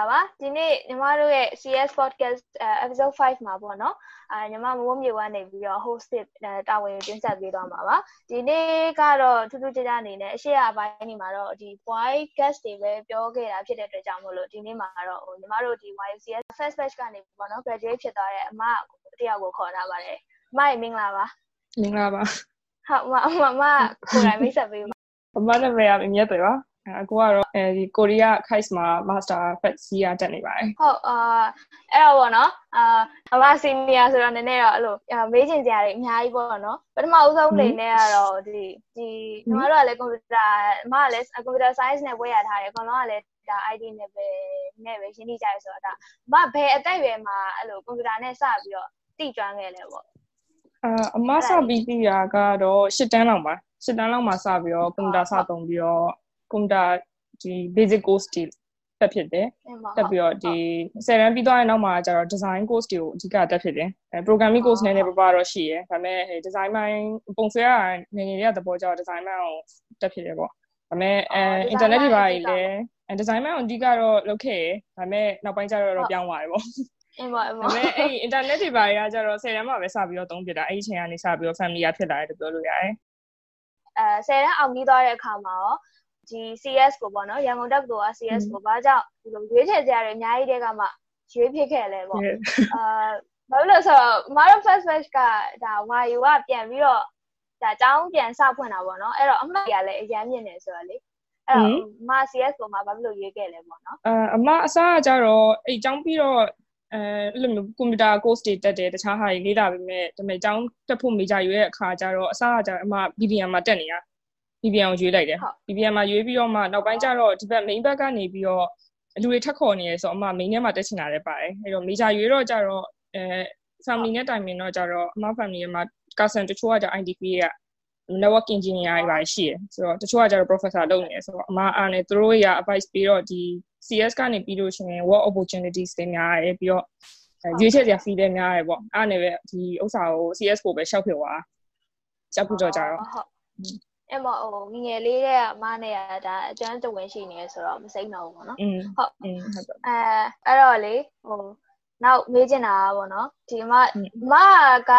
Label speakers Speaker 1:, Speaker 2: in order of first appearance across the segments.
Speaker 1: အားလုံးပဲမင်္ဂလာပါဒီနေ့ညီမတို့ရဲ့ CS podcast episode 5မှာပေါ့နော်အဲညီမမမိုးမြေကနေပြီးတော့ host တာဝန်ကိုတင်ဆက်ပေးသွားမှာပါဒီနေ့ကတော့ထူးထူးခြားခြားအနေနဲ့အရှိအပိုင်းနေမှာတော့ဒီ white guest တွေပဲပြောခဲ့တာဖြစ်တဲ့အတွက်ကြောင့်မို့လို့ဒီနေ့မှာတော့ဟိုညီမတို့ဒီ YCS first batch ကနေပေါ့နော် graduate ဖြစ်သွားတဲ့အမတယောက်ကိုခေါ်ထားပါတယ်အမရေမင်္ဂလာပါ
Speaker 2: မင်္ဂလာပါ
Speaker 1: ဟုတ်အမအမအမကိုယ်တိုင်မိတ်ဆက်ပေးပါ
Speaker 2: အမနာမည်အမြတ်တွေပါ အကိုကတော့အဲဒီကိုရီးယား KAIS မှာ Master Fat C ရတက်နေပါတယ်
Speaker 1: ဟုတ်အာအဲ့တော့ပေါ့နော်အာအမ senior ဆိုတော့နည်းနည်းတော့အဲ့လိုမေးချင်ကြရတယ်အများကြီးပေါ့နော်ပထမဦးဆုံးအနေနဲ့ကတော့ဒီဒီညီမတို့ကလည်း computer အမကလည်း computer science နဲ့ဘွဲ့ရထားတယ်အကုန်လုံးကလည်းဒါ ID နဲ့ပဲနဲ့ပဲရှင်းနေကြရဆိုတော့ဒါမဘယ်အသက်အရွယ်မှာအဲ့လို computer နဲ့စပြီးတော့တည်ကျွမ်းခဲ့လဲပေါ့
Speaker 2: အာအမစပြီးပြီးတာကတော့၈တန်းလောက်ပါ၈တန်းလောက်မှာစပြီးတော့ computer စသုံးပြီးတော့ ကွန်ပျူတာဒီ basic course တွေတက်ဖြစ်တယ်တက်ပြီးတော့ဒီ10ရန်ပြီးသွားတဲ့နောက်မှာကျတော့ design course တွေကိုအဓိကတက်ဖြစ်တယ်အဲ programming course နဲ့လည်းပပတော့ရှိရယ်ဒါပေမဲ့ design ပိုင်းပုံဆွဲရငယ်ငယ်လေးကသဘောကျတော့ design ပိုင်းအောင်တက်ဖြစ်တယ်ပေါ့ဒါပေမဲ့အဲ internet တွေပါလေအဲ design ပိုင်းအောင်အဓိကတော့လုပ်ခဲ့ရယ်ဒါပေမဲ့နောက်ပိုင်းကျတော့တော့ပြောင်းသွားတယ်ပေါ့
Speaker 1: အင်းပါအင်းပါ
Speaker 2: ဒါပေမဲ့အဲ့ internet တွေပါရကျတော့10ရန်မှပဲစပြီးတော့သုံးပြတာအဲ့ဒီအချိန်ကနေစပြီးတော့ family ရဖြစ်လာတယ်လို့ပြောလို့ရတယ်
Speaker 1: အဲ10ရန်အောင်ပြီးသွားတဲ့အခါမှာရော ဒီ CS ကိုပေါ့နော်ရန်ကုန်တက္ကသိုလ်က CS ကိုဘာကြောင့်ဒီလိုရွေးချယ်ကြရတယ်အများကြီးတဲကမှရွေးဖြစ်ခဲ့လဲပေါ့အာဘာလို့လဲဆိုတော့ Maro First Batch ကဒါ YU ကပြန်ပြီးတော့ဒါအကြောင်းပြန်စဖွင့်တာပေါ့နော်အဲ့တော့အမှတ်ရလဲအရန်မြင့်နေဆိုတော့လေအဲ့တော့မ CS ကိုမှဘာဖြစ်လို့ရွေးခဲ့လဲပေါ့နော်
Speaker 2: အဲအမအစားကကြတော့အဲ့အကြောင်းပြီးတော့အဲအဲ့လိုမျိုးကွန်ပျူတာ course တွေတက်တယ်တခြားဟာတွေလေ့လာပြီးမဲ့ဒါပေမဲ့အကြောင်းတက်ဖို့ major ရွေးတဲ့အခါကျတော့အစားကကြတော့အမ BBM မှာတက်နေတာ BBM ကိုရွေးလိုက်တယ် BBM မှာရွေးပြီးတော့မှနောက်ပိုင်းကျတော့ဒီဘက် main ဘက်ကနေပြီးတော့လူတွေထက်ခေါ်နေရဆိုအမ main ထဲမှာတက်ချင်တာလည်းပါတယ်အဲ့တော့ major ရွေးတော့ကျတော့အဲ family နဲ့တိုင်ပင်တော့ကျတော့အမ family မှာ cousin တချို့ကကျ IDP က network engineer တွေပါရှိရယ်ဆိုတော့တချို့ကကျတော့ professor လုပ်နေရယ်ဆိုတော့အမအားနဲ့သူတို့ရ advice ပြီးတော့ဒီ CS ကနေပြီးလို့ရှိရင် work opportunities တွေများရယ်ပြီးတော့ရွေးချယ်စရာ fee တွေများရယ်ပေါ့အားနဲ့ပဲဒီဥစ္စာကို CS ကိုပဲရှောက်ဖြစ်သွားရှောက်ဖြစ်တော့ကြတော့
Speaker 1: ဟုတ် အဲ့မဟိုငငယ်လေးတဲ့အမနဲ့ကဒါအကျန်းတဝင်ရှိနေဆိုတော့မစိမ့်တော့ဘူးပေါ့နော်ဟုတ်အဲအဲ့တော့လေဟိုနောက်မေးချင်တာကပေါ့နော်ဒီမမက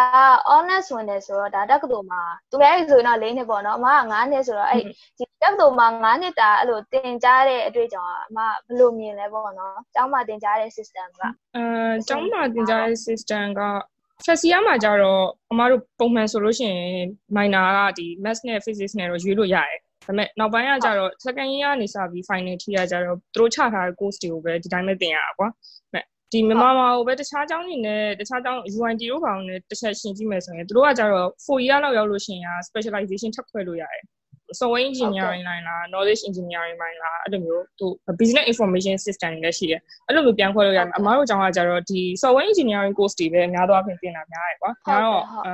Speaker 1: honest ဝင်တယ်ဆိုတော့ဒါတက္ကသိုလ်မှာသူလည်းဆိုရင်တော့၄နှစ်ပေါ့နော်အမက9နှစ်ဆိုတော့အဲ့ဒီတက္ကသိုလ်မှာ9နှစ်တာအဲ့လိုတင်ကြားတဲ့အတွေ့အကြုံကအမဘယ်လိုမြင်လဲပေါ့နော်ကျောင်းမှာတင်ကြားတဲ့ system က
Speaker 2: အဲကျောင်းမှာတင်ကြားတဲ့ system က first year မှာကျတော့အမတို့ပုံမှန်ဆိုလို့ရှိရင် minor ကဒီ maths နဲ့ physics နဲ့တော့ရွေးလို့ရတယ်ဒါပေမဲ့နောက်ပိုင်းကကျတော့ second year ကနေစပြီး final ထိရကျတော့သူတို့ချထားတဲ့ course တွေကိုပဲဒီတိုင်းပဲသင်ရတာကွာဒီမြန်မာမှာဟိုပဲတခြားကျောင်းတွေနဲ့တခြားကျောင်း UNT တို့ဘာလို့လဲတစ်ချက်ရှင်းကြည့်မယ်ဆိုရင်တို့ကကျတော့4 year လောက်ရောက်လို့ရှိရင် specialization ထပ်ခွဲလို့ရတယ် software engineering လိုင်းလား knowledge engineering လိုင်းလားအဲ့လိုမျိုးသူ business information system တွေလည်းရှိတယ်အဲ့လိုမျိုးပြန်ခွဲလို့ရတယ်အမားတို့ကျောင်းကကြတော့ဒီ software engineering course တွေပဲများသောအားဖြင့်သင်တာများတယ်ကွာဒါတော့အဲ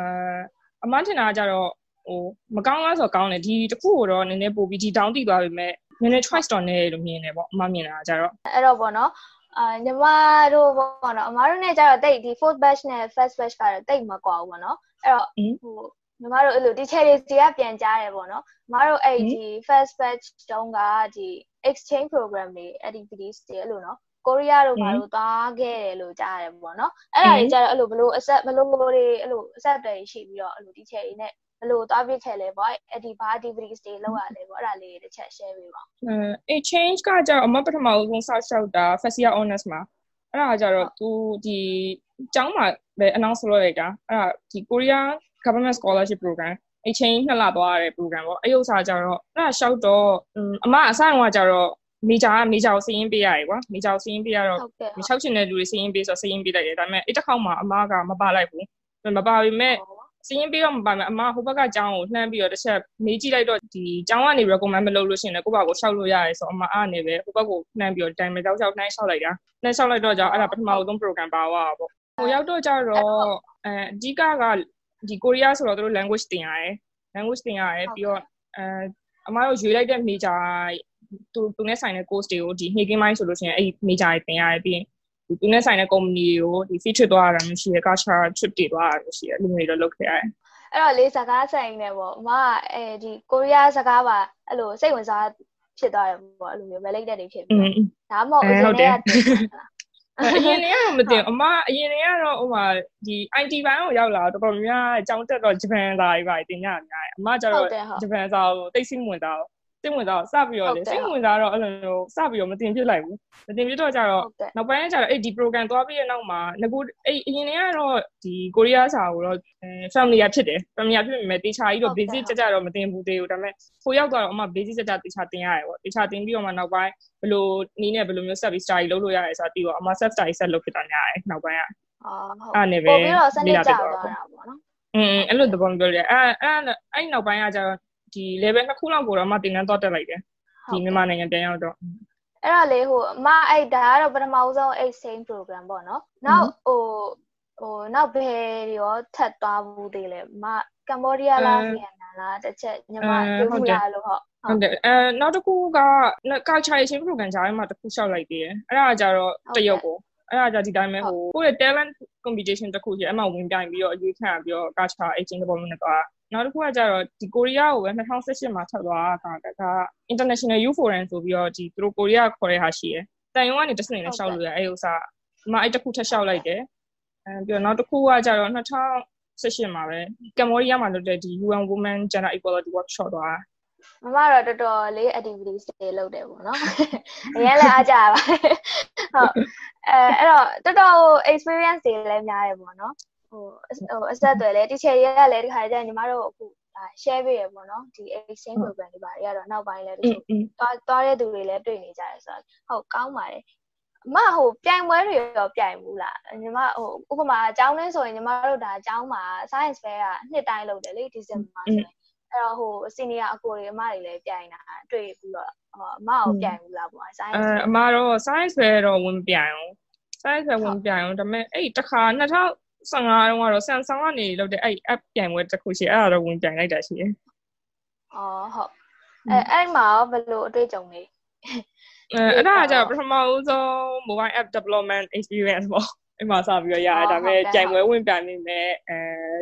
Speaker 2: အမားထင်တာကကြတော့ဟိုမကောင်းလားဆိုတော့ကောင်းတယ်ဒီတစ်ခုကိုတော့နည်းနည်းပို့ပြီးဒီ down တိသွားပြီမဲ့နည်းနည်း choice တော့နည်းလို့မြင်တယ်ပေါ့အမမြင်တာကြတော့
Speaker 1: အဲ့တော့ပေါ့နော်အာညီမတို့ပေါ့နော်အမတို့နဲ့ကြတော့တိတ်ဒီ fourth batch နဲ့ first batch ကတော့တိတ်မကွာဘူးပေါ့နော်အဲ့တော့ဟို ညီမတို့အဲ့လို teacher တွေစီကပြန်ကြားတယ်ပေါ့နော်ညီမတို့အဲ့ဒီ first batch တုန်းကဒီ exchange program တွေ activities တွေအဲ့လိုနော်ကိုရီးယားတို့ဘာလို့သွားခဲ့တယ်လို့ကြားရတယ်ပေါ့နော်အဲ့ဒါကြီးကျတော့အဲ့လိုဘလို့ accept ဘလို့တွေအဲ့လို accept တွေရှိပြီးတော့အဲ့လို teacher တွေနဲ့ဘလို့သွားပြခဲ့လဲပေါ့အဲ့ဒီဘာ activities တွေလောက်ရလဲပေါ့အဲ့ဒါလေးတစ်ချက် share ပေးပါ
Speaker 2: အဲ exchange ကကြတော့အမပထမဆုံးစရှောက်တာ first year honors မှာအဲ့ဒါကကြတော့သူဒီကျောင်းမှာပဲ announce လုပ်လိုက်တာအဲ့ဒါဒီကိုရီးယား government scholarship program အချိန်နှစ်လသွားရတဲ့ program ပေါ့အဲ့ဥစ္စာကြတော့အဲ့ဒါရှောက်တော့အမအစတုန်းကကြတော့မေဂျာကမေဂျာကိုစည်ရင်းပေးရတယ်ကွာမေဂျာကိုစည်ရင်းပေးရတော့မချောက်ချင်တဲ့လူတွေစည်ရင်းပေးဆိုစည်ရင်းပေးလိုက်တယ်ဒါပေမဲ့အဲ့တစ်ခေါက်မှာအမကမပါလိုက်ဘူးမပါပေမဲ့စည်ရင်းပေးတော့မပါမယ်အမဟိုဘက်ကကျောင်းကိုလှမ်းပြီးတော့တစ်ချက်မေးကြည့်လိုက်တော့ဒီကျောင်းကနေ recommend မလုပ်လို့ရှိရင်လည်းကိုယ့်ဘာကိုရှောက်လို့ရတယ်ဆိုအမအားနေပဲဟိုဘက်ကိုလှမ်းပြီးတော့တိုင်မယ်ကြောက်ကြောက်နှိုင်းရှောက်လိုက်တာနှိုင်းရှောက်လိုက်တော့ကြောင့်အဲ့ဒါပထမဆုံး program ပါသွားတာပေါ့ဟိုရောက်တော့ကြတော့အဲအဓိကက ဒီကိုရီးယားဆိုတော့တို့ language သင်ရတယ် language သင်ရတယ်ပြီးတော့အဲအမတို့ရွေးလိုက်တဲ့ major သူသူနဲ့ဆိုင်တဲ့ course တွေကိုဒီနှိကင်းပိုင်းဆိုလို့ရှိရင်အဲ့ major တွေသင်ရတယ်ပြီးရင်ဒီသူနဲ့ဆိုင်တဲ့ company တွေကိုဒီ feed trip သွားရတာမျိုးရှိရယ် culture trip တွေသွားရတာမျိုးရှိရယ်လူတွေတော့လုပ်ခဲ့ရတယ်
Speaker 1: အဲ့တော့လေးစကားဆိုင်နေပေါ့အမကအဲဒီကိုရီးယားစကားပါအဲ့လိုစိတ်ဝင်စားဖြစ်သွားတယ်ပေါ့အဲ့လိုမျိုး related တွေဖြစ်ပြီးဒါမှမဟုတ်အရင်တည်းက အ
Speaker 2: ရင်တည်းကတော့မသိအမအရင်တည်းကတော့ဟိုမှာဒီ IT ဘိုင်းကိုရောက်လာတော့တော်တော်များများအကြောင်းတက်တော့ဂျပန်စာတွေပါတင်ကြအများကြီးအမကျတော့ဂျပန်စာကိုသိစိတ်ဝင်တာ စိတ်ဝင်စားတော့စပြီးတော့လေစိတ်ဝင်စားတော့အဲ့လိုမျိုးစပြီးတော့မတင်ပြစ်လိုက်ဘူးမတင်ပြစ်တော့ကြတော့နောက်ပိုင်းကျတော့အဲ့ဒီ program သွားပြီးတဲ့နောက်မှာငကူအဲ့အရင်တည်းကတော့ဒီကိုရီးယားစာကိုတော့ family ဖြစ်တယ် family ဖြစ်ပေမဲ့တေချာကြီးတော့ basic ကြကြတော့မတင်ဘူးသေးဘူးဒါပေမဲ့ကိုရောက်တော့အမ basic ကြကြတေချာတင်ရတယ်ပေါ့တေချာတင်ပြီးတော့မှနောက်ပိုင်းဘယ်လိုနီးနဲ့ဘယ်လိုမျိုး study study လုပ်လို့ရတယ်ဆိုတာပြီးတော့အမ self study set လုပ်ဖြစ်တာများတယ်နောက်ပိုင်းက
Speaker 1: အော်ဟုတ်အဲ့နေပဲပို့ပြီးတော့စနစ်ကြသွားတာပေါ့နော်
Speaker 2: อืมအဲ့လိုသဘောမျိုးပြောတယ်အဲ့အဲ့အဲ့နောက်ပိုင်းကကျတော့ ဒီ level နှစ်ခုလောက်ကိုတော့အမတင်တန်းတော့တက်လိုက်တယ်ဒီမြန်မာနိုင်ငံပြန်ရောက်တော့
Speaker 1: အဲ့တော့လေဟိုအမအဲ့ဒါကတော့ပထမဆုံး exchange program ပေါ့နော်နောက်ဟိုဟိုနောက်ဘယ်ရောထပ်သွားဘူးသေးလဲမကမ္ဘောဒီးယားလားဗီယက်နမ်လားတစ်ချက်ညီမပြောမှုလားလို့ဟုတ်
Speaker 2: ဟုတ်တယ်အဲနောက်တစ်ခုက culture exchange program ကြားထဲမှာတစ်ခုလျှောက်လိုက်သေးတယ်အဲ့ဒါကြတော့တရုတ်ကိုအဲ့ဒါကြဒီတိုင်းပဲဟိုကိုယ့်ရဲ့ talent competition တစ်ခုကြီးအဲ့မှာဝင်ပြိုင်ပြီးတော့အရေးခံပြီးတော့ culture exchange ပုံမျိုးနဲ့သွား နောက်တစ်ခုကကြတော့ဒီကိုရီးယားကိုပဲ2018မှာထွက်သွားတာကဒါ International Youth Forum ဆိုပြီးတော့ဒီသူတို့ကိုရီးယားခေါ်တဲ့ဟာရှိတယ်။တန်ယုံကနေတစ်စနေနဲ့ရှောက်လို့ရအဲ့ဥစ္စာဒီမှာအဲ့တစ်ခုထပ်ရှောက်လိုက်တယ်။အဲပြီးတော့နောက်တစ်ခုကကြတော့2018မှာပဲကမ္ဘောဒီးယားမှာလုပ်တဲ့ဒီ UN Women Gender Equality Workshop သွား
Speaker 1: မမတော့တော်တော်လေး activities တွေလုပ်တယ်ပေါ့နော်အရင်လည်းအားကြပါဟုတ်အဲအဲ့တော့တော်တော် experience တွေလည်းများရပေါ့နော် ဟိုဟိုအဆက်အသွယ်လဲ teacher တွေကလည်းဒီခါကျရင်ညီမတို့အခုဒါ share ပေးရပေါ့နော်ဒီ exchange program တွေပါတွေကတော့နောက်ပိုင်းလဲတချို့သွားသွားတဲ့သူတွေလည်းတွေ့နေကြတယ်ဆိုတော့ဟုတ်ကောင်းပါတယ်အမဟိုပြိုင်ပွဲတွေရောပြိုင်ဘူးလားညီမဟိုဥပမာအကြောင်းလင်းဆိုရင်ညီမတို့ဒါအကြောင်းမှာ science fair ကနှစ်တိုင်းလုပ်တယ်လေဒီဇင်ဘာဆိုရင်အဲ့တော့ဟို senior အကိုတွေအမတွေလည်းပြိုင်တာတွေ့ပြီးတော့အမအောင်ပြိုင်ဘူးလားပေါ့
Speaker 2: science အဲအမတော့ science fair တော့ဝင်ပြိုင်အောင် science fair ဝင်ပြိုင်အောင်ဒါပေမဲ့အဲ့တခါ2000 15တုန်းကတော့ Samsung ကနေလုပ်တဲ့အဲ့ app ပြန်ပွဲတစ်ခုရှိအဲ့ဒါတော့ဝင်ပြိုင်လိုက်တာရှိတယ်။
Speaker 1: အော်ဟုတ်။အဲအဲ့မှာဘယ်လိုအတွေ့အကြုံလဲ။
Speaker 2: အဲအဲ့ဒါကကြာပထမဦးဆုံး mobile app development experience ပေါ့။အဲ့မှာစပြီးတော့ရတယ်ဒါပေမဲ့ကြိုင်ပွဲဝင်ပြိုင်နေမယ်အဲ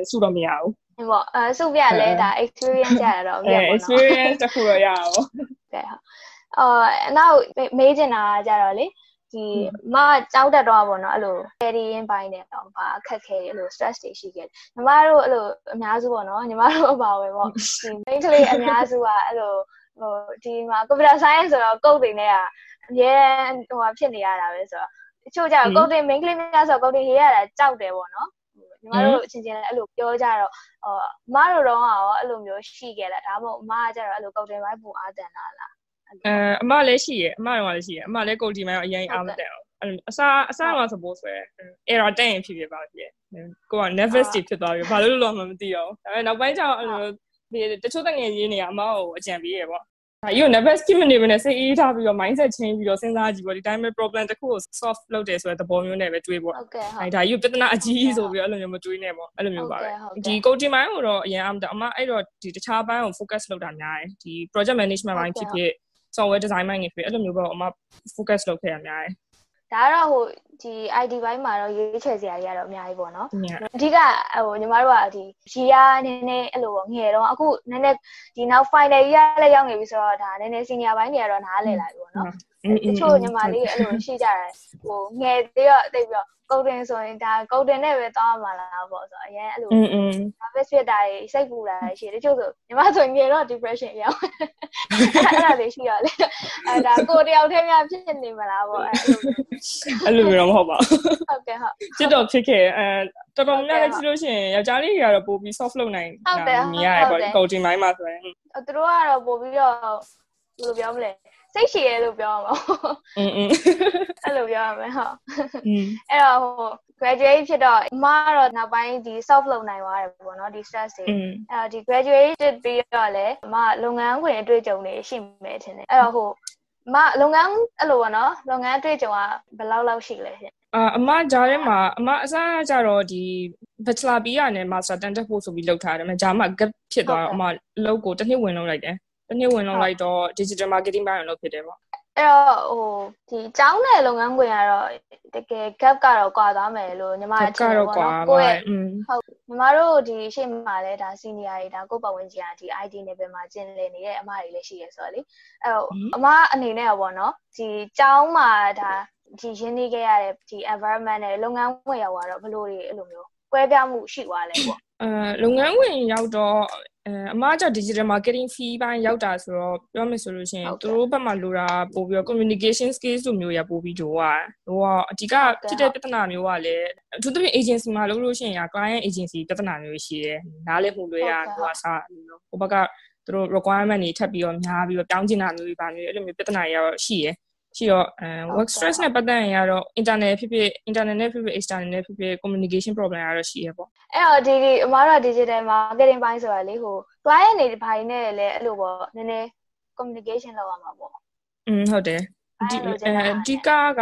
Speaker 2: စုတော့မရဘူး။
Speaker 1: ဟုတ်ပေါ့အဲစုပြလဲဒါ experience ရတာတော့မြတ်ပေါ့နော်။
Speaker 2: experience တစ်ခုတော့ရအောင်။
Speaker 1: ကဲဟုတ်။အော်နောက်မေးချင်တာကကြတော့လေ ဒီမကြောက်တတ်တော့ပေါ့နော်အဲ့လို carrying ပိုင်းနဲ့တော့ဘာအခက်ခဲအဲ့လို stress တွေရှိခဲ့ညီမတို့အဲ့လိုအများစုပေါ့နော်ညီမတို့အပါပဲပေါ့ဒီ main ကလေးအများစုကအဲ့လိုဟိုဒီမှာ computer science ဆိုတော့ကုတ်တွေနဲ့ကအများဟိုဖြစ်နေရတာပဲဆိုတော့တချို့ကျတော့ကုတ်တွေ main ကလေးများဆိုတော့ကုတ်တွေရေးရတာကြောက်တယ်ပေါ့နော်ညီမတို့အချင်းချင်းလည်းအဲ့လိုပြောကြတော့ဟိုအမတို့တော့ရောအဲ့လိုမျိုးရှိခဲ့လားဒါမှမဟုတ်အမကကျတော့အဲ့လိုကုတ်တွေပိုင်းပူအားတန်တာလား
Speaker 2: အဲအမလည်းရှိရအမတော့လည်းရှိရအမလည်းကိုတီမိုင်းအရင်အားမတက်အောင်အစားအစားမှာ suppose ဆိုရယ် error တက်ရင်ဖြစ်ဖြစ်ပါဖြစ်ကိုက nervous ဖြစ်သွားပြီဘာလို့လို့မှမသိအောင်ဒါပေမဲ့နောက်ပိုင်းကျတော့အဲ့လိုဒီတချို့တငယ်ချင်းတွေကအမကိုအကြံပေးရပေါ့ဒါကြီးကို nervous ဖြစ်မနေဘဲနဲ့စိတ်အေးထားပြီးတော့ mindset change ပြီးတော့စဉ်းစားကြည့်ပေါ့ဒီတိုင်းပဲ problem တစ်ခုကို solve လုပ်တယ်ဆိုတဲ့သဘောမျိုးနဲ့ပဲတွေးပေါ့
Speaker 1: ဟုတ်ကဲ့ဟုတ်
Speaker 2: အဲဒါကြီးကိုပြဿနာအကြီးဆိုပြီးတော့အဲ့လိုမျိုးမတွေးနဲ့ပေါ့အဲ့လိုမျိုးပါပဲဒီ coaching ပိုင်းကိုတော့အရင်အမအမအဲ့တော့ဒီတခြားဘန်းကို focus လုပ်တာများတယ်ဒီ project management ဘိုင်းဖြစ်ဖြစ် software design ပိုင်းနေဖြစ်အဲ့လိုမျိုးပေါ့အမ focus လုပ်ခဲ့ရများတယ်
Speaker 1: ဒါကတော့ဟိုဒီ ID ဘိုင်းမှာတော့ရွေးချယ်စရာတွေကတော့အများကြီးပေါ့နော်အဓိကဟိုညီမတို့ကဒီရီယာနည်းနည်းအဲ့လိုပေါ့ငယ်တော့အခုနည်းနည်းဒီနောက် final ကြီးကလည်းရောက်နေပြီဆိုတော့ဒါနည်းနည်း senior ဘိုင်းတွေကတော့နားလည်လာပြီပေါ့နော်တချို့ညီမလေးအဲ့လိုရှိကြတယ်ဟိုငယ်သေးတော့တိတ်ပြီးတော့ ကုတ်တင်ဆိုရင်ဒါကုတ်တင်နဲ့ပဲတောင်းမှာလားပေါ့ဆိုတော့အရင်အဲ့လိုอืม nervous ဖြစ်တာတွေစိတ်ပူတာတွေရှိတယ်တချို့ဆိုညီမဆိုငယ်တော့ depression ရောက်အဲ့ဒါလေးရှိရလေအဲ့ဒါကိုတယောက်တည်းများဖြစ်နေမလားပေါ့
Speaker 2: အဲ့လိုမျိုးတော့မဟုတ်ပါဘူး
Speaker 1: ဟုတ်ကဲ့ဟုတ်
Speaker 2: စစ်တော့ဖြစ်ခဲ့အဲတော်တော်များများကြည့်လို့ရှိရင်ယောက်ျားလေးတွေကတော့ပို့ပြီး soft လုပ်နိုင်တာမြင်ရတယ်ပေါ့ coaching ပိုင်းမှာဆိုရင်သူ
Speaker 1: တို့ကတော့ပို့ပြီးတော့ဘယ်လိုပြောမလဲ စိတ်ရှည်ရဲလို့ပြောရမှာ။
Speaker 2: အင်းအင်း
Speaker 1: အဲ့လိုပြောရမယ်ဟုတ်။အဲ့တော့ဟို graduate ဖြစ်တော့အမကတော့နောက်ပိုင်းဒီ self လုပ်နိုင်သွားတယ်ပေါ့နော်ဒီ stress တွေ။အဲ့တော့ဒီ graduate ပြီးတော့လည်းအမလုပ်ငန်းခွင်အတွေ့အကြုံတွေရှိမယ်ထင်တယ်။အဲ့တော့ဟိုမလုပ်ငန်းအဲ့လိုပေါ့နော်လုပ်ငန်းအတွေ့အကြုံကဘယ်လောက်လောက်ရှိလဲရှင်
Speaker 2: အအမကြားထဲမှာအမအစားကြတော့ဒီ bachelor ပြီးရနဲ့ master တန်တက်ဖို့ဆိုပြီးလောက်ထားတယ်။ဒါမှ gap ဖြစ်သွားတော့အမအလုပ်ကိုတစ်နှစ်ဝင်လုပ်လိုက်တယ် တစ်နှစ်ဝင်လုပ်လိုက်တော့ digital marketing ဘိုင်းကိုလုပ်ဖြစ်တယ်ပေါ့
Speaker 1: အဲ့တော့ဟိုဒီကျောင်းနယ်လုပ်ငန်းခွင်ကတော့တကယ် gap ကတော့ကွာသွားမယ်လို့ညီမအ
Speaker 2: ထင်တယ်ပေါ့နော်ကိုယ့်ရဲ့
Speaker 1: ဟုတ်ညီမတို့ဒီရှေ့မှာလဲဒါ senior တွေဒါကိုပတ်ဝန်းကျင်ကဒီ ID နယ်ပယ်မှာကျင်လည်နေတဲ့အမတွေလည်းရှိရဆိုတော့လေအဲ့တော့အမအနေနဲ့ပေါ့နော်ဒီကျောင်းမှာဒါဒီရင်းနှီးခဲ့ရတဲ့ဒီ environment နဲ့လုပ်ငန်းဝင်ရောက်သွားတော့ဘလို့တွေအဲ့လိုမျိုးကွဲပြားမှုရှိသွားလဲပေါ့
Speaker 2: အဲလုပ်ငန်းဝင်ရောက်တော့ အဲအမက digital marketing fee ဘိုင်းရောက်တာဆိုတော့ပြောမယ်ဆိုလို့ရှိရင်သူတို့ဘက်မှာလိုတာပို့ပြီးတော့ communication skills လိုမျိုးရပို့ပြီးကြိုးอ่ะဟိုကအဓိကဖြစ်တဲ့ပြဿနာမျိုးကလည်းအထူးသဖြင့် agency မှာလုပ်လို့ရှိရင် client agency ပြဿနာမျိုးရှိတယ်နားလည်မှုလွဲရဟိုကစားဟိုဘက်ကသူတို့ requirement တွေထပ်ပြီးတော့များပြီးတော့ပြောင်းကျင်တာမျိုးတွေပါမျိုးအဲ့လိုမျိုးပြဿနာတွေရောရှိရယ် ရှိတော့အဲ work stress နဲ့ပတ်သက်ရင်ကတော့ internet ဖြစ်ဖြစ် internet နဲ့ဖြစ်ဖြစ် external နဲ့ဖြစ်ဖြစ် communication problem ကတော့ရှိရပေါ့
Speaker 1: အဲ့တော့ဒီဒီအမားတို့ digital marketing ဘိုင်းဆိုတာလေဟို client တွေဘိုင်းနဲ့လည်းအဲ့လိုပေါ့နည်းနည်း communication လုပ်ရမှာပေါ့
Speaker 2: อืมဟုတ်တယ်ဒီအဓိကက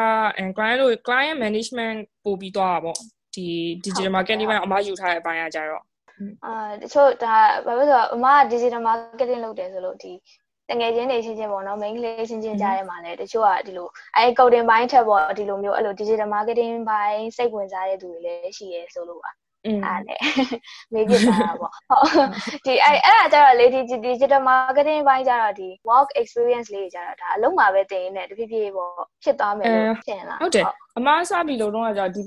Speaker 2: client လို့ client management ပို့ပြီးသွားတာပေါ့ဒီ digital marketing ဘိုင်းအမယူထားတဲ့အပိုင်းကကြတော့
Speaker 1: အာတချို့ဒါဘာလို့ဆိုတော့အမက digital marketing လုပ်တယ်ဆိုလို့ဒီတ ငယ်ချင်းတွေချင်းချင်းပေါ့နော် main လေးချင်းချင်းကြားထဲမှာလည်းတချို့ကဒီလိုအဲ coding ဘိုင်းထက်ပေါ့ဒီလိုမျိုးအဲ့လို digital marketing ဘိုင်းစိတ်ဝင်စားတဲ့သူတွေလည်းရှိရဲဆိုလို့ပါအဲ့နဲ့မေးပြတာပေါ့ဟုတ်ဒီအဲ့အဲ့ဒါကြတော့လေဒီ digital marketing ဘိုင်းကြတော့ဒီ work experience လေးကြတော့ဒါအလုံးမှာပဲတင်နေတဖြည်းဖြည်းပေါ့ဖြစ်သွားမယ်လို့ထင်လား
Speaker 2: ဟုတ်တယ်အမားစပြီးလို့တော့ကြဒီ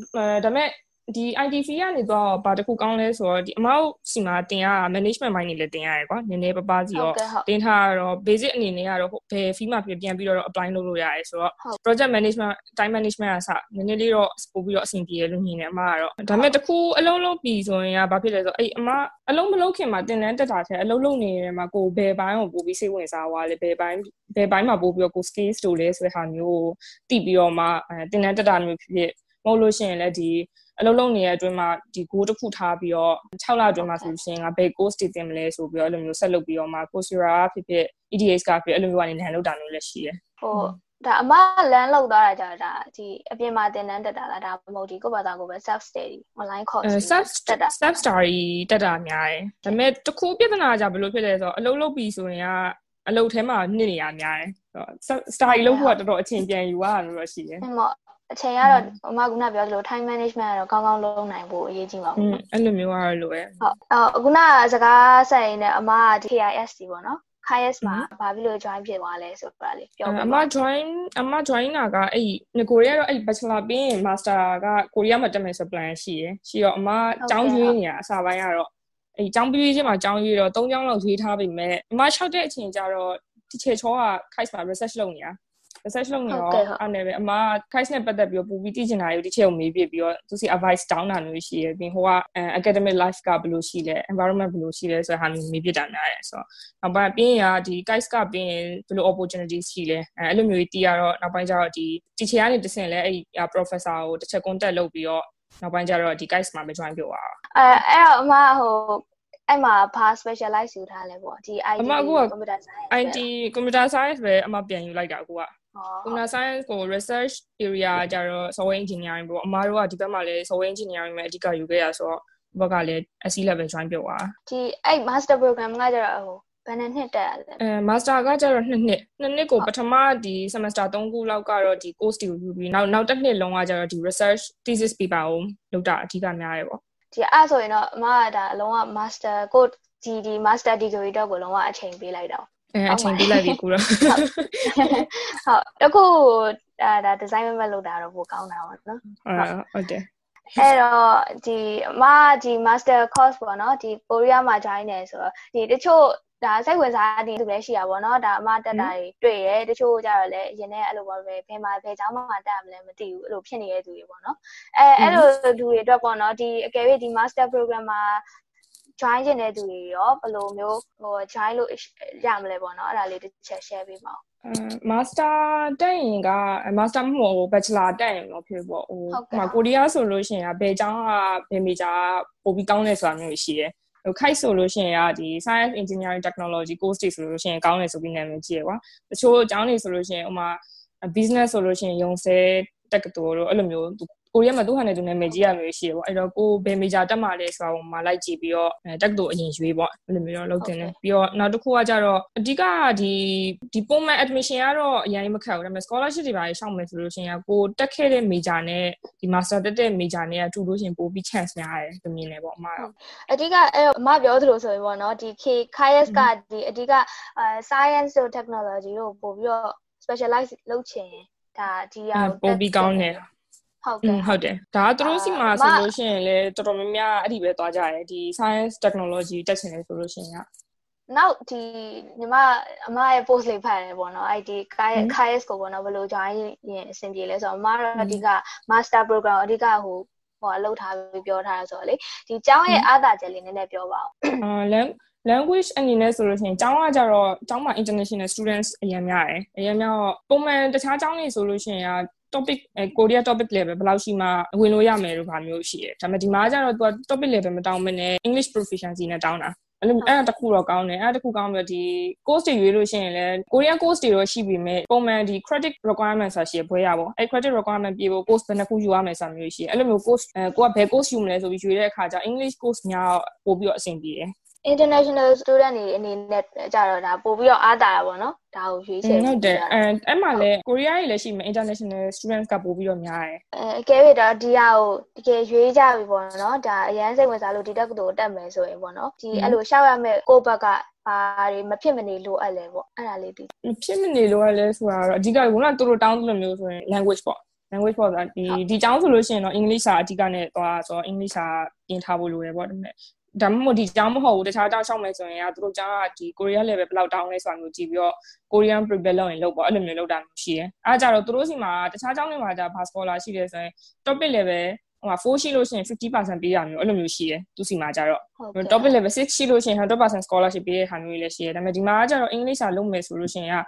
Speaker 2: ဒါပေမဲ့ ဒီ ITC ကနေတော့ဘာတစ်ခုကောင်းလဲဆိုတော့ဒီအမောက်စီမှာတင်ရ management ဘိုင်းနေလည်းတင်ရတယ်ကွာနည်းနည်းပပစီရောတင်ထားတော့ဘ basic အနေနဲ့ကတော့ဘယ် fee မှာပြန်ပြီးတော့ apply လုပ်လို့ရတယ်ဆိုတော့ project management time management ကစနည်းနည်းလေးတော့ပို့ပြီးတော့အဆင်ပြေတယ်လို့မြင်တယ်အမကတော့ဒါပေမဲ့တခုအလုံးလုံးပြီးဆိုရင်ကဘာဖြစ်လဲဆိုတော့အဲ့အမအလုံးမလုံးခင်မှာတင်တန်းတက်တာထဲအလုံးလုံးနေတယ်မှာကိုဘယ်ဘိုင်းကိုပို့ပြီးစိတ်ဝင်စားသွားလဲဘယ်ဘိုင်းဘယ်ဘိုင်းမှာပို့ပြီးတော့ကို skills တို့လဲဆိုတဲ့ဟာမျိုးကိုသိပြီးတော့မှတင်တန်းတက်တာမျိုးဖြစ်ဖြစ်မဟုတ်လို့ရှိရင်လည်းဒီ အလုပ်လုပ်နေတဲ့အတွင်းမှာဒီ goal တစ်ခုထားပြီးတော့6လအတွင်းမှာဆိုရှင်ကဘယ် course တည်တင်မလဲဆိုပြီးတော့အဲ့လိုမျိုးဆက်လုပ်ပြီးတော့မှ Coursera ဖြစ်ဖြစ် EDX ကဖြစ်အဲ့လိုမျိုးကနေလမ်းလုပ်တာမျိုးလည်းရှိတယ်
Speaker 1: ဟုတ်ဒါအမလမ်းလောက်သွားတာကြာဒါဒီအပြင်မှာသင်တန်းတက်တာလားဒါမဟုတ်ဒီကိုယ့်ဘာသာကိုပဲ self study online course
Speaker 2: self တက်တာ self study တက်တာများတယ်ဒါပေမဲ့တခုပြဿနာကြဘယ်လိုဖြစ်လဲဆိုတော့အလုပ်လုပ်ပြီးဆိုရင်ကအလုပ်ထဲမှာနှစ်နေရများတယ်ဆိုတော့ study လုပ်ဖို့ကတော်တော်အချိန်ပြန်ယူရတာလို့ရှိတယ်
Speaker 1: ဟုတ် အချိန်ကတော့အမကခုနပြောသလို time management ကတော့ကောင်းကောင်းလုပ်နိုင်ဖို့အရေးကြီးပါဘူး။
Speaker 2: အဲ့လိုမျိုးကတော့လိုပဲ။
Speaker 1: ဟုတ်။အော်ခုနစကားဆက်ရင်းနဲ့အမက KIST ပေါ့နော်။ KIS မှာဘာဖြစ်လို့ join ဖြစ်သွားလဲဆိုတာလေးပြောပြ
Speaker 2: ပါ။အမ join အမ join တာကအဲ့ငကိုရီးယားတော့အဲ့ bachelor ပြီးရင် master ကကိုရီးယားမှာတက်မယ်ဆို plan ရှိရယ်။ရှိတော့အမကျောင်းရွေးနေတာအစာပိုင်းကတော့အဲ့ကျောင်းပြီးချင်းမှာကျောင်းရွေးတော့၃ကျောင်းလောက်ရွေးထားပြီမဲ့အမ၆တဲ့အချိန်ကျတော့ teacher ချောက KIS မှာ research လုပ်နေတာ။ research လုပ်နေတော့အဲ့နဲ့ပဲအမ case နဲ့ပတ်သက်ပြီးတော့ပူပြီးသိချင်တာတွေကိုဒီချက်ကိုမေးပြပြီးတော့သူစီ advice တောင်းတာမျိုးရှိရပြီးဟိုက academic life ကဘယ်လိုရှိလဲ environment ဘယ်လိုရှိလဲဆိုတဲ့ဟာမျိုးမေးပြတာများတယ်ဆိုတော့နောက်ပိုင်းပြီးရင်ကဒီ case ကပြီးရင်ဘယ်လို opportunities ရှိလဲအဲ့လိုမျိုးကြီးတီးရတော့နောက်ပိုင်းကျတော့ဒီ teacher ကနေတဆင့်လဲအဲ့ professor ကိုတစ်ချက် contact လုပ်ပြီးတော့နောက်ပိုင်းကျတော့ဒီ case မှာမ join ပြောပါ
Speaker 1: အဲအဲ့တော့အမဟိုအဲ့မှာဘာ specialize ယူထားလဲပေါ့ဒီ IT
Speaker 2: computer science IT computer science ပဲအမပြန်ယူလိုက်တာအခုက computer science ကို research area ကြတော့ software engineering ပေါ့အမားတို့ကဒီဘက်မှာလည်း software engineering ပဲအဓိကယူခဲ့ရဆိုတော့ဘက်ကလည်း SC level join ပြောပါ
Speaker 1: ဒီအဲ့ master program ကကြတော့ဟိုဘယ်နှစ်နှစ်တက်ရလဲ
Speaker 2: အဲ master ကကြတော့နှစ်နှစ်နှစ်နှစ်ကိုပထမဒီ semester 3ခုလောက်ကတော့ဒီ course တွေယူပြီးနောက်နောက်တစ်နှစ်လုံးကကြတော့ဒီ research thesis paper ကိုလုပ်တာအဓိကများတယ်ပေါ့
Speaker 1: ဒီအဲ့ဆိုရင်တော့အမကဒါအလုံးဝ master ကိုဒီဒီ master degree တော့ကိုလုံးဝအချိန်ပေးလိုက်တော့
Speaker 2: အဲအချိန်ပေးလိုက်ပြီကိုတော့ဟုတ်
Speaker 1: တခုဒါဒါ design မမလုပ်တာတော့ပိုကောင်းတာပါနော်
Speaker 2: ဟုတ်တယ်
Speaker 1: အဲ့တော့ဒီအမဒီ master course ပေါ့နော်ဒီကိုရီးယားမှာ join နေဆိုတော့ဒီတချို့ဒါစိတ်ဝင်စားတဲ့သူလည်းရှိတာပေါ့နော်ဒါအမတက်တာတွေတွေ့ရဲတချို့ကြတော့လည်းအရင်နဲ့အဲ့လိုပေါ့ပဲဘယ်မှာဘယ်เจ้าမှာတက်မလဲမသိဘူးအဲ့လိုဖြစ်နေတဲ့သူတွေပေါ့နော်အဲအဲ့လိုသူတွေအတွက်ပေါ့နော်ဒီအကယ်၍ဒီ master program မှာ join ကျင်တဲ့သူတွေရောဘယ်လိုမျိုးဟို join လို့ရမလဲပေါ့နော်အဲ့ဒါလေးတစ်ချက် share ပေးပါဦး
Speaker 2: အဲ master တက်ရင်က master မဟုတ်ဘူး bachelor တက်ရင်တော့ဖြစ်ပေါ့ဟိုဟိုကိုရီးယားဆိုလို့ရှိရင်ဘယ်ကျောင်းကဘယ် major ပို့ပြီးကောင်းလဲဆိုတာမျိုးရှိတယ်ဟိုခိုက်ဆိုလို့ရှိရင်ကဒီ science engineering technology course တွေဆိုလို့ရှိရင်ကောင်းတယ်ဆိုပြီးနာမည်ကြီးရကွာတချို့အကြောင်းတွေဆိုလို့ရှိရင်ဥမာ business ဆိုလို့ရှိရင်ရုံစဲတက္ကသိုလ်တို့အဲ့လိုမျိုး ကိုရီးယားမှာသူ့ဟာနဲ့သူနာမည်ကြီးရမျိုးရှိတယ်ပေါ့အဲ့တော့ကိုဘယ်မေဂျာတက်မှာလဲဆိုတာကိုမှလိုက်ကြည့်ပြီးတော့တက်တူအရင်ရွေးပေါ့အဲ့လိုမျိုးတော့လုပ်တင်တယ်ပြီးတော့နောက်တစ်ခုကကြတော့အဓိကဒီဒီပုံမှန် admission ကတော့အရင်မခက်ဘူးဒါပေမဲ့ scholarship တွေပါရှောက်မယ်ဆိုလို့ရှိရင်ကိုတက်ခဲ့တဲ့ major နဲ့ဒီ master တက်တဲ့ major နဲ့ကတူလို့ရှိရင်ပိုပြီး chance များတယ်သူမြင်တယ်ပေါ့အမတော့
Speaker 1: အဓိကအဲ့တော့အမပြောသလိုဆိုရင်ပေါ့နော်ဒီ K KIS ကဒီအဓိက science တို့ technology တို့ပို့ပြီးတော့ specialize လုပ်ချင်ဒါဒီ
Speaker 2: ဟာပို့ပြီးကောင်းတယ်
Speaker 1: ဟုတ်ကဲ့
Speaker 2: ဟုတ်တယ်ဒါကသူတို့စီမှာဆိုလို့ရှိရင်လေတော်တော်များများအဲ့ဒီပဲသွားကြတယ်ဒီ science technology တက်ချင်တယ်ဆိုလို့ရှိရင်က
Speaker 1: နောက်ဒီညီမအမရဲ့ post လေးဖတ်ရတယ်ပေါ့နော် ID KIS ကိုပေါ့နော်ဘယ်လို join ရင်အဆင်ပြေလဲဆိုတော့အမတော့အဓိက master program အဓိကဟိုဟိုအလုပ်ထားပြီးပြောထားတာဆိုတော့လေဒီကျောင်းရဲ့အားသာချက်လေးနည်းနည်းပြောပါဦး
Speaker 2: အာ language အနေနဲ့ဆိုလို့ရှိရင်ကျောင်းကကြတော့ကျောင်းမှာ international students အရင်များတယ်အရင်များပုံမှန်တခြားကျောင်းတွေဆိုလို့ရှိရင် topic အဲ Korea topic level ဘယ်လောက်ရှိမှဝင်လို့ရမယ်လို့ဘာမျိုးရှိတယ်ဒါပေမဲ့ဒီမှာကျတော့သူက topic level မတောင်းမနဲ့ English proficiency နဲ့တောင်းတာအဲ့လိုအဲ့ဒါတခုတော့ကောင်းတယ်အဲ့ဒါတခုကောင်းပြီးတော့ဒီ course တွေရွေးလို့ရှိရင်လည်း Korean course တွေတော့ရှိပြီမဲ့ပုံမှန်ဒီ credit requirement ဆိုတာရှိရဘွဲရပေါ့အဲ့ credit requirement ပြေဖို့ course ဘယ်နှခုယူရမယ်ဆိုတာမျိုးရှိရအဲ့လိုမျိုး course အဲကိုကဘယ် course ယူမလဲဆိုပြီးရွေးတဲ့အခါကျ English course များပို့ပြီးတော့အဆင်ပြေတယ်
Speaker 1: international student တွေအနေနဲ့ကြတော့ဒါပို့ပြီးတော့အားတာတာပေါ့နော်ဒါကိုရွေးချယ်
Speaker 2: ဟုတ်တယ်အဲအဲ့မှာလည်းကိုရီးယားကြီးလည်းရှိမယ် international students ကပို့ပြီးတော့များတယ်
Speaker 1: အဲအကယ်၍တော့ဒီဟာကိုတကယ်ရွေးကြပြီပေါ့နော်ဒါအရန်စိတ်ဝင်စားလို့ဒီတက်ကိုတက်မယ်ဆိုရင်ပေါ့နော်ဒီအဲ့လိုရှောက်ရမယ့်ကိုယ့်ဘက်ကဘာတွေမဖြစ်မနေလိုအပ်လဲပေါ့အဲ့ဒါလေးသိ
Speaker 2: မဖြစ်မနေလိုအပ်လဲဆိုတာတော့အဓိကကခုနကသူတို့တောင်းသလိုမျိုးဆိုရင် language ပေါ့ language ပေါ့ဒီဒီကျောင်းဆိုလို့ရှိရင်တော့ English စာအဓိကနဲ့သွားဆိုတော့ English စာပြင်ထားဖို့လိုတယ်ပေါ့ဒါပေမဲ့ ဒါမှမဟုတ်ဒီကျောင်းမဟုတ်ဘူးတခြားကျောင်းရှောက်မယ်ဆိုရင်ကသူတို့ကျောင်းကဒီ Korea level ဘယ်လောက်တောင်းလဲဆိုတာမျိုးကြည့်ပြီးတော့ Korean prepare လုပ်ရင်လုပ်ပေါ့အဲ့လိုမျိုးလုပ်တာမျိုးရှိတယ်အဲဒါကြတော့သူတို့စီမှာတခြားကျောင်းတွေမှာじゃဘာ scholar ရှိတယ်ဆိုရင် topic level ဟို4ရှိလို့ရှိရင်50%ပေးရမျိုးအဲ့လိုမျိုးရှိတယ်သူစီမှာကြတော့ topic level 6ရှိလို့ရှိရင်100% scholarship ပေးတဲ့ဟာမျိုးလေးရှိတယ်ဒါပေမဲ့ဒီမှာကျတော့ English စာလုပ်မယ်ဆိုလို့ရှိရင်က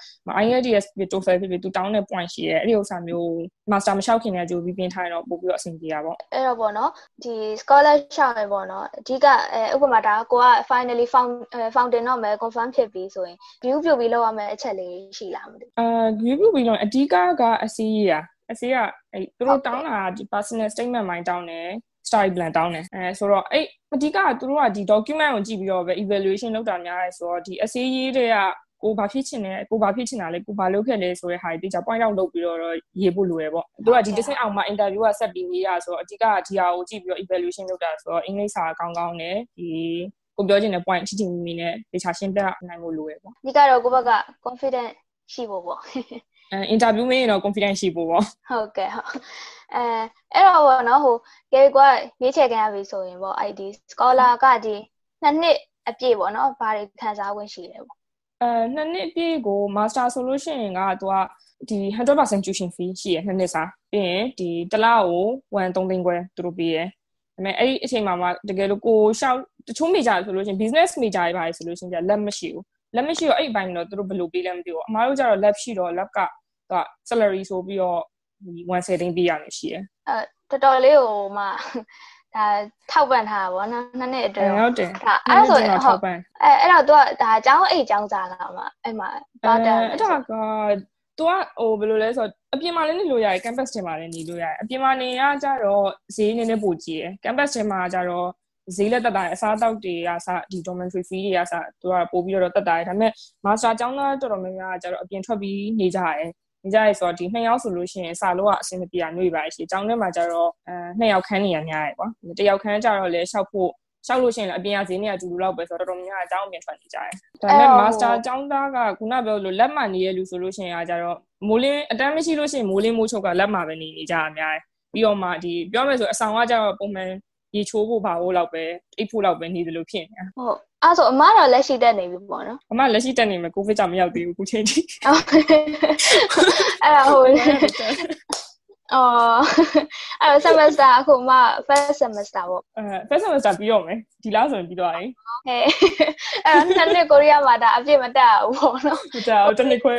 Speaker 2: IELTS ဖြစ် TOEFL ဖြစ်ဖြစ်သူတောင်းတဲ့ point ရှိတယ်အဲ့ဒီဥစ္စာမျိုး master မလျှောက်ခင်တည်းကြိုပြီးပြင်ထားရင်တော့ပို့ပြီးတော့အဆင်ပြေတာပေါ့
Speaker 1: အဲ့တော့ပေါ့နော်ဒီ scholarship ပဲပေါ့နော်အဓိကအဲဥပမာဒါကိုက finally found fountain တော့မယ် confirm ဖြစ်ပြီးဆိုရင် view ပြုတ်ပြီးလောက်ရမယ်အချက်လေးရှိလားမသိဘူး
Speaker 2: အာ view ပြုတ်ပြီးတော့အဓိကကအစီးရ အစီကအဲ့သူတို့တောင်းတာဒီ personal statement မိုင်းတောင်းတယ် story plan တောင်းတယ်အဲဆိုတော့အဲ့အဓိကကသူတို့ကဒီ document ကိုကြည့်ပြီးတော့ပဲ evaluation လုပ်တာများတယ်ဆိုတော့ဒီအစီရေးတွေကကိုဘာဖြစ်ချင်လဲကိုဘာဖြစ်ချင်တာလဲကိုဘာလုပ်ခဲ့လဲဆိုတဲ့ဟာတွေတိကျ point out လုပ်ပြီးတော့ရေးဖို့လိုရပေါ့သူကဒီတစ်ဆင့်အောင်မှာ interview ကဆက်ပြီးရေးရဆိုတော့အဓိကဒီဟာကိုကြည့်ပြီးတော့ evaluation လုပ်တာဆိုတော့အင်္ဂလိပ်စာကောင်းကောင်းနဲ့ဒီကိုပြောချင်တဲ့ point ချစ်ချင်မိနဲ့တေချာရှင်းပြနိုင်ဖို့လိုရပေါ့
Speaker 1: ဒီကတော့ကိုဘက်က confident ရှိဖို့ပေါ့
Speaker 2: အဲ interview မင်းရင်တော့ confidence ရှိဖို့ပေါ့
Speaker 1: ဟုတ်ကဲ့ဟုတ်အဲအဲ့တော့ဘောနော်ဟိုကဲကွာရွေးချယ်ခံရပြီဆိုရင်ပေါ့ ID scholar ကဒီနှစ်နှစ်အပြည့်ပေါ့နော်ဘာတွေခံစား권ရှိလဲပေါ့
Speaker 2: အဲနှစ်နှစ်အပြည့်ကို master ဆိုလို့ရှိရင်ကသူကဒီ100% tuition fee ရှိရနှစ်နှစ်စာပြီးရင်ဒီတစ်လကို1 3သိန်းခွဲသူတို့ပေးရဒါပေမဲ့အဲ့ဒီအချိန်မှာမှတကယ်လို့ကိုရှောက်တချို့ major ဆိုလို့ရှိရင် business major တွေပါတယ်ဆိုလို့ရှိရင်လက်မရှိဘူးလက်မရှိတော့အဲ့ဒီဘိုင်းတော့သူတို့ဘယ်လိုပေးလဲမသိဘူးအမားတို့ကျတော့ lab ရှိတော့ lab က သူက salary ဆိုပြီးတော့170သိန်းပေးရမယ်ရှိရယ်
Speaker 1: အဲတော်တော်လေးဟိုမှဒါထောက်ပံ့ထားတာဗောနော်နှစ်နှစ်အတွင်း
Speaker 2: ဟုတ်တယ်
Speaker 1: ဒါအဲ့ဆိုရင်ဟုတ်အဲအဲ့တော့ तू ကဒါအကြောင်းအိတ်အကြောင်းစားလာမှာအဲ့မှာ
Speaker 2: တော့တယ်အဲ့ဒါက तू ကဟိုဘယ်လိုလဲဆိုတော့အပြင်မှာလည်းနေလို့ရတယ် campus ထဲမှာလည်းနေလို့ရတယ်အပြင်မှာနေရကြတော့ဈေးနည်းနည်းပိုကြီးရယ် campus ထဲမှာကြတော့ဈေးလက်တက်တာအစားအသောက်တွေကစဒီ dormitory fee တွေကစသူကပို့ပြီးတော့တက်တာဒါပေမဲ့ master ကျောင်းသားတော်တော်များများကကြတော့အပြင်ထွက်ပြီးနေကြရတယ်နေ ကြရဲဆိုတော့ဒီနှစ်ယောက်ဆိုလို့ရှိရင်စာလို့ကအဆင်မပြေတာမျိုးပါရှိအကြောင်းထဲမှာကျတော့အဲနှစ်ယောက်ခန်းနေရများရယ်ပေါ့တယောက်ခန်းကျတော့လေရှောက်ဖို့ရှောက်လို့ရှိရင်လည်းအပြင်ကဈေးနဲ့အတူတူလောက်ပဲဆိုတော့တော်တော်များများအကြောင်းအပြင်ထွက်နေကြတယ်။ဒါပေမဲ့ master အကြောင်းသားကခုနပြောလို့လက်မှန်နေရလူဆိုလို့ရှိရင်ကကြတော့မိုးလင်းအတန်းမရှိလို့ရှိရင်မိုးလင်းမိုးချုပ်ကလက်မှန်ပဲနေနေကြအများကြီးပြီးတော့မှဒီပြောမယ်ဆိုအဆောင်ကကြတော့ပုံမှန် ရေချိုးဖို့ပါဖို့လောက်ပဲအိတ်ဖို့လောက်ပဲနေသလိုဖြစ်နေတာ
Speaker 1: ဟုတ်အဲ့ဆိုအမတော့လက်ရှိတက်နေပြီပေါ့နော်
Speaker 2: အမလက်ရှိတက်နေမယ်ကိုဗစ်ကြောင့်မရောက်သေးဘူးခုချိန်ထိ
Speaker 1: အဲ့ဒါဟုတ်လေအော်အဲ့ semester အခုမှ first semester ပေါ့
Speaker 2: အဲ first semester ပြီးတော့မယ်ဒီလားဆိုရင်ပြီးတော့ရင်
Speaker 1: ဟဲ့အဲ့တော့နှစ်နှစ်ကိုရီးယားမှာဒါအပြည့်မတက်ဘူးပေါ့နော်
Speaker 2: ဟုတ်တယ်ဟုတ်တယ်ခွဲ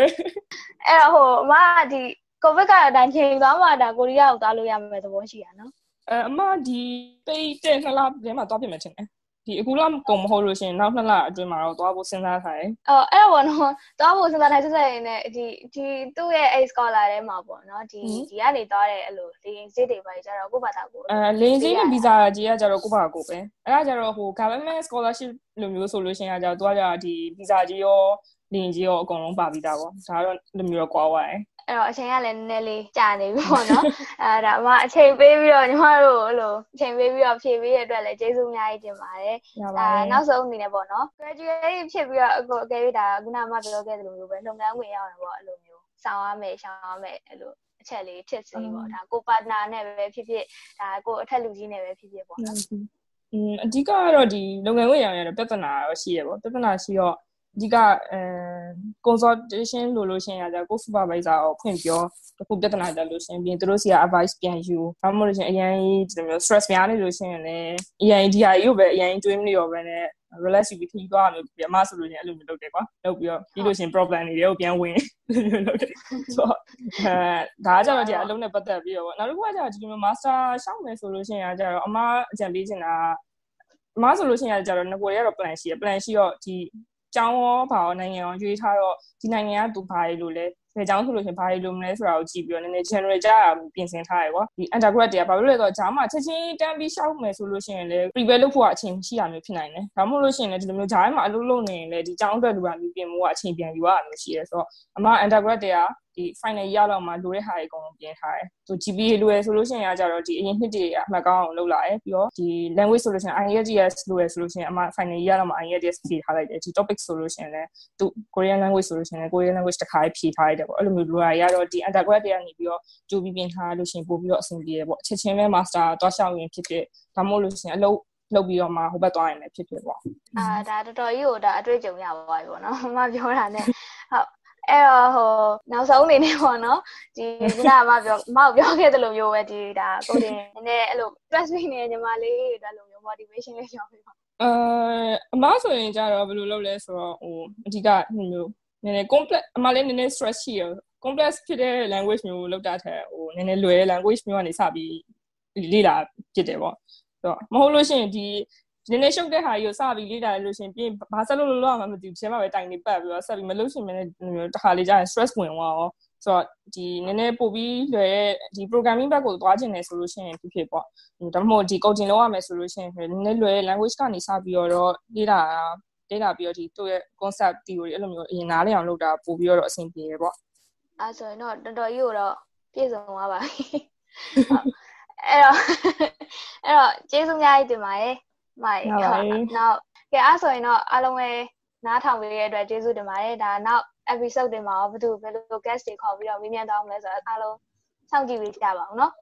Speaker 1: အဲ့တော့ဟိုအမဒီကိုဗစ်ကအတိုင်းချိန်သွားမှဒါကိုရီးယားကိုသွားလို့ရမယ်သဘောရှိရနော်
Speaker 2: အဲအမဒီပိတ်တဲ့နှစ်လထဲမှာသွားပြင်မယ်ထင်တယ်ဒီဒီအခုလောက်ကုန်မဟုတ်လို့ရှိရင်နောက်နှစ်လအတွင်းမှာတော့သွားဖို့စဉ်းစားထားတယ်
Speaker 1: အော်အဲ့တော့ဘောနော်သွားဖို့စဉ်းစားထားဆက်ဆက်ရင်းနဲ့ဒီဒီသူ့ရဲ့ A scholar ထဲမှာပေါ့နော်ဒီဒီကနေသွားတဲ့အဲ့လိုလေရင်စေးတွေပါကြတော့ကိုဘာသာကို
Speaker 2: အဲလေရင်စေးနဲ့ဗီဇာကြီးကကြတော့ကိုဘာကိုပဲအဲ့ဒါကြတော့ဟို government scholarship လိုမျိုးဆိုလို့ရှိရင်ကကြတော့သူကကြဒီဗီဇာကြီးရောလင်းကြီးရောအကုန်လုံးပါပြီးသားပေါ့ဒါကတော့လိုမျိုးတော့ကွာသွားတယ်
Speaker 1: အဲ့တော့အချိန်ကလည်းနည်းနည်းလေးကြာနေပြီပေါ့နော်အဲ့ဒါမှအချိန်ပေးပြီးတော့ညီမတို့အဲ့လိုအချိန်ပေးပြီးတော့ဖြည့်ပေးရတဲ့အတွက်လည်းကျေးဇူးအများကြီးတင်ပါတယ်အဲနောက်ဆုံးအနေနဲ့ပေါ့နော် graduate ဖြစ်ပြီးတော့အခုအကယ်၍ဒါခုနမှပြောခဲ့သလိုမျိုးပဲလုပ်ငန်းဝင်ရအောင်ပေါ့အဲ့လိုမျိုးဆောင်ရမယ်ရှောင်ရမယ်အဲ့လိုအချက်လေးဖြစ်စီပေါ့ဒါကိုပါတနာနဲ့ပဲဖြစ်ဖြစ်ဒါကိုအထက်လူကြီးနဲ့ပဲဖြစ်ဖြစ်ပေါ့နော်
Speaker 2: อืมအဓိကကတော့ဒီလုပ်ငန်းဝင်ရအောင်ရတဲ့ပြဿနာရောရှိရပေါ့ပြဿနာရှိတော့ အဓိကအဲ consultation လို့လို့ရှင်ရကြကို supervisor ကိုဖွင့်ပြောတခုပြဿနာတက်လို့ရှင်ပြီးသူတို့စီက advice ပြန်ယူဘာမှမလို့ရှင်အရင်ဒီလိုမျိုး stress များနေလို့ရှင်လည်းအရင်ဒီဟာကြီးကိုပဲအရင်တွေးမနေရောပဲနဲ့ relax ပြီးခီးသွားလို့ပြမဆိုလို့ရှင်အဲ့လိုမျိုးလုပ်တယ်ကွာလုပ်ပြီးတော့ပြီးလို့ရှင် problem တွေကိုပြန်ဝင်လုပ်တယ်ဆိုတော့အဲဒါကြတော့ဒီအလုံးနဲ့ပတ်သက်ပြီးတော့နောက်တစ်ခုကကျတော့ဒီလို master ရှောက်မယ်ဆိုလို့ရှင်ရကြတော့အမအကြံပေးချင်တာအမဆိုလို့ရှိရင်ကြတော့ငကိုရတော့ plan ရှိရ plan ရှိတော့ဒီ ကျောင်းရောဘာရောနိုင်ငံရောရွေးထားတော့ဒီနိုင်ငံကသူဘာလို့လဲဘယ်ကျောင်းဆိုလို့ရှင်ဘာလို့မလဲဆိုတာကိုကြည့်ပြီးတော့နည်းနည်း general ကြပြင်ဆင်ထားရကွာဒီ undergrad တွေကဘာလို့လဲဆိုတော့ဂျာမှာချက်ချင်းတန်းပြီးရှောက်မယ်ဆိုလို့ရှိရင်လည်း prepare လုပ်ဖို့အချိန်ရှိရမျိုးဖြစ်နိုင်တယ်ဒါမှမဟုတ်လို့ရှိရင်လည်းဒီလိုမျိုးဂျာထဲမှာအလုပ်လုပ်နေရင်လည်းဒီကျောင်းအတွက်လူကလူပြင်မှုကအချိန်ပြန်ယူရမျိုးရှိရဲဆိုတော့အမ undergrad တွေကဒီ final year လောက်မှာလိုတဲ့ဟာတွေအကုန်လုံးပြင်ထားတယ်။သူ GPA လိုရဆိုလို့ရှိရင်ကကြတော့ဒီအရင်နှစ်တွေအမှတ်ကောင်းအောင်လုပ်လာတယ်။ပြီးတော့ဒီ language ဆိုလို့ရှိရင် IELTS လိုရဆိုလို့ရှိရင်အမှ final year လောက်မှာ IELTS ဖြေထားလိုက်တယ်။ဒီ topic ဆိုလို့ရှိရင်လည်းသူ Korean language ဆိုလို့ရှိရင်လည်း Korean language တစ်ခါဖြေထားလိုက်တယ်ပေါ့။အဲ့လိုမျိုးလိုရရတော့ဒီ undergrad တွေကနေပြီးတော့ကြိုးပြီးပြင်ထားလို့ရှိရင်ပို့ပြီးတော့အဆင်ပြေတယ်ပေါ့။ချက်ချင်းပဲ master သွားရှောက်ရင်ဖြစ်ဖြစ်ဒါမှမဟုတ်လို့ရှိရင်အလုပ်လုပ်ပြီးတော့မှဟိုဘက်သွားရင်လည်းဖြစ်ဖြစ်ပေါ့
Speaker 1: အာဒါတော်တော်ကြီးကိုဒါအတွေ့အကြုံရပါပြီပေါ့နော်မပြောတာ ਨੇ ဟုတ်အဲ့တော့ဟိုနောက်ဆုံးအနေနဲ့ပေါ့နော်ဒီခုနကမပြောမောက်ပြောခဲ့သလိုမျိုးပဲဒီဒါကိုတင်နည်းနည်းအဲ့လို stress နေညီမလေးတွေလိုမျိုး motivation လေးပြောပေးပါ
Speaker 2: အဲအမဆိုရင်ကြတော့ဘယ်လိုလုပ်လဲဆိုတော့ဟိုအဓိကမျိုး နည်းနည်း complex အမလေးနည်းနည်း stress ရှိရ complex ဖြစ်တဲ့ language မျိုးလောက်တာထက်ဟိုနည်းနည်းလွယ်တဲ့ language မျိုးကနေစပြီးလေ့လာဖြစ်တယ်ပေါ့ဆိုတော့မဟုတ်လို့ရှိရင်ဒီနည်းနည်းရှုပ်တဲ့ဟာကြီးကိုစပြီးလေ့လာလို့ရှင်ပြီးဘာဆက်လို့လို့လောက်မှမသိဘူးချင်းမှပဲတိုင်နေပတ်ပြီးတော့ဆက်ပြီးမလုပ်ရှင်မနဲ့တခါလေးကြာရင် stress ဝင်သွားရောဆိုတော့ဒီနည်းနည်းပို့ပြီးလွယ်တဲ့ဒီ programming ဘက်ကိုသွားခြင်းနေဆိုလို့ရှိရင်ဖြစ်ဖြစ်ပေါ့ဒါမှမဟုတ်ဒီ coaching လုပ်ရမယ်ဆိုလို့ရှိရင်နည်းနည်းလွယ်တဲ့ language ကနေစပြီးတော့လေ့လာ လေ့လာပြီးတော့ဒီသူ့ရဲ့ concept theory အဲ့လိုမျိုးအရင်နားလည်အောင်လုပ်တာပို့ပြီးတော့အဆင်ပြေရပေါ့
Speaker 1: အဲဆိုရင်တော့တော်တော်ကြီးကိုတော့ပြည့်စုံသွားပါပြီအဲ့တော့အဲ့တော့ကျေးဇူးများကြီးတင်ပါတယ်မိုင်နောက်ကဲအဲ့ဆိုရင်တော့အားလုံးပဲနားထောင်ပေးရတဲ့အတွက်ကျေးဇူးတင်ပါတယ်ဒါနောက် episode တင်မှာရောဘယ်သူဘယ်လို guest တွေခေါ်ပြီးတော့မေးမြန်းတောင်းမလဲဆိုတော့အားလုံးစောင့်ကြည့်ပေးကြပါဦးနော်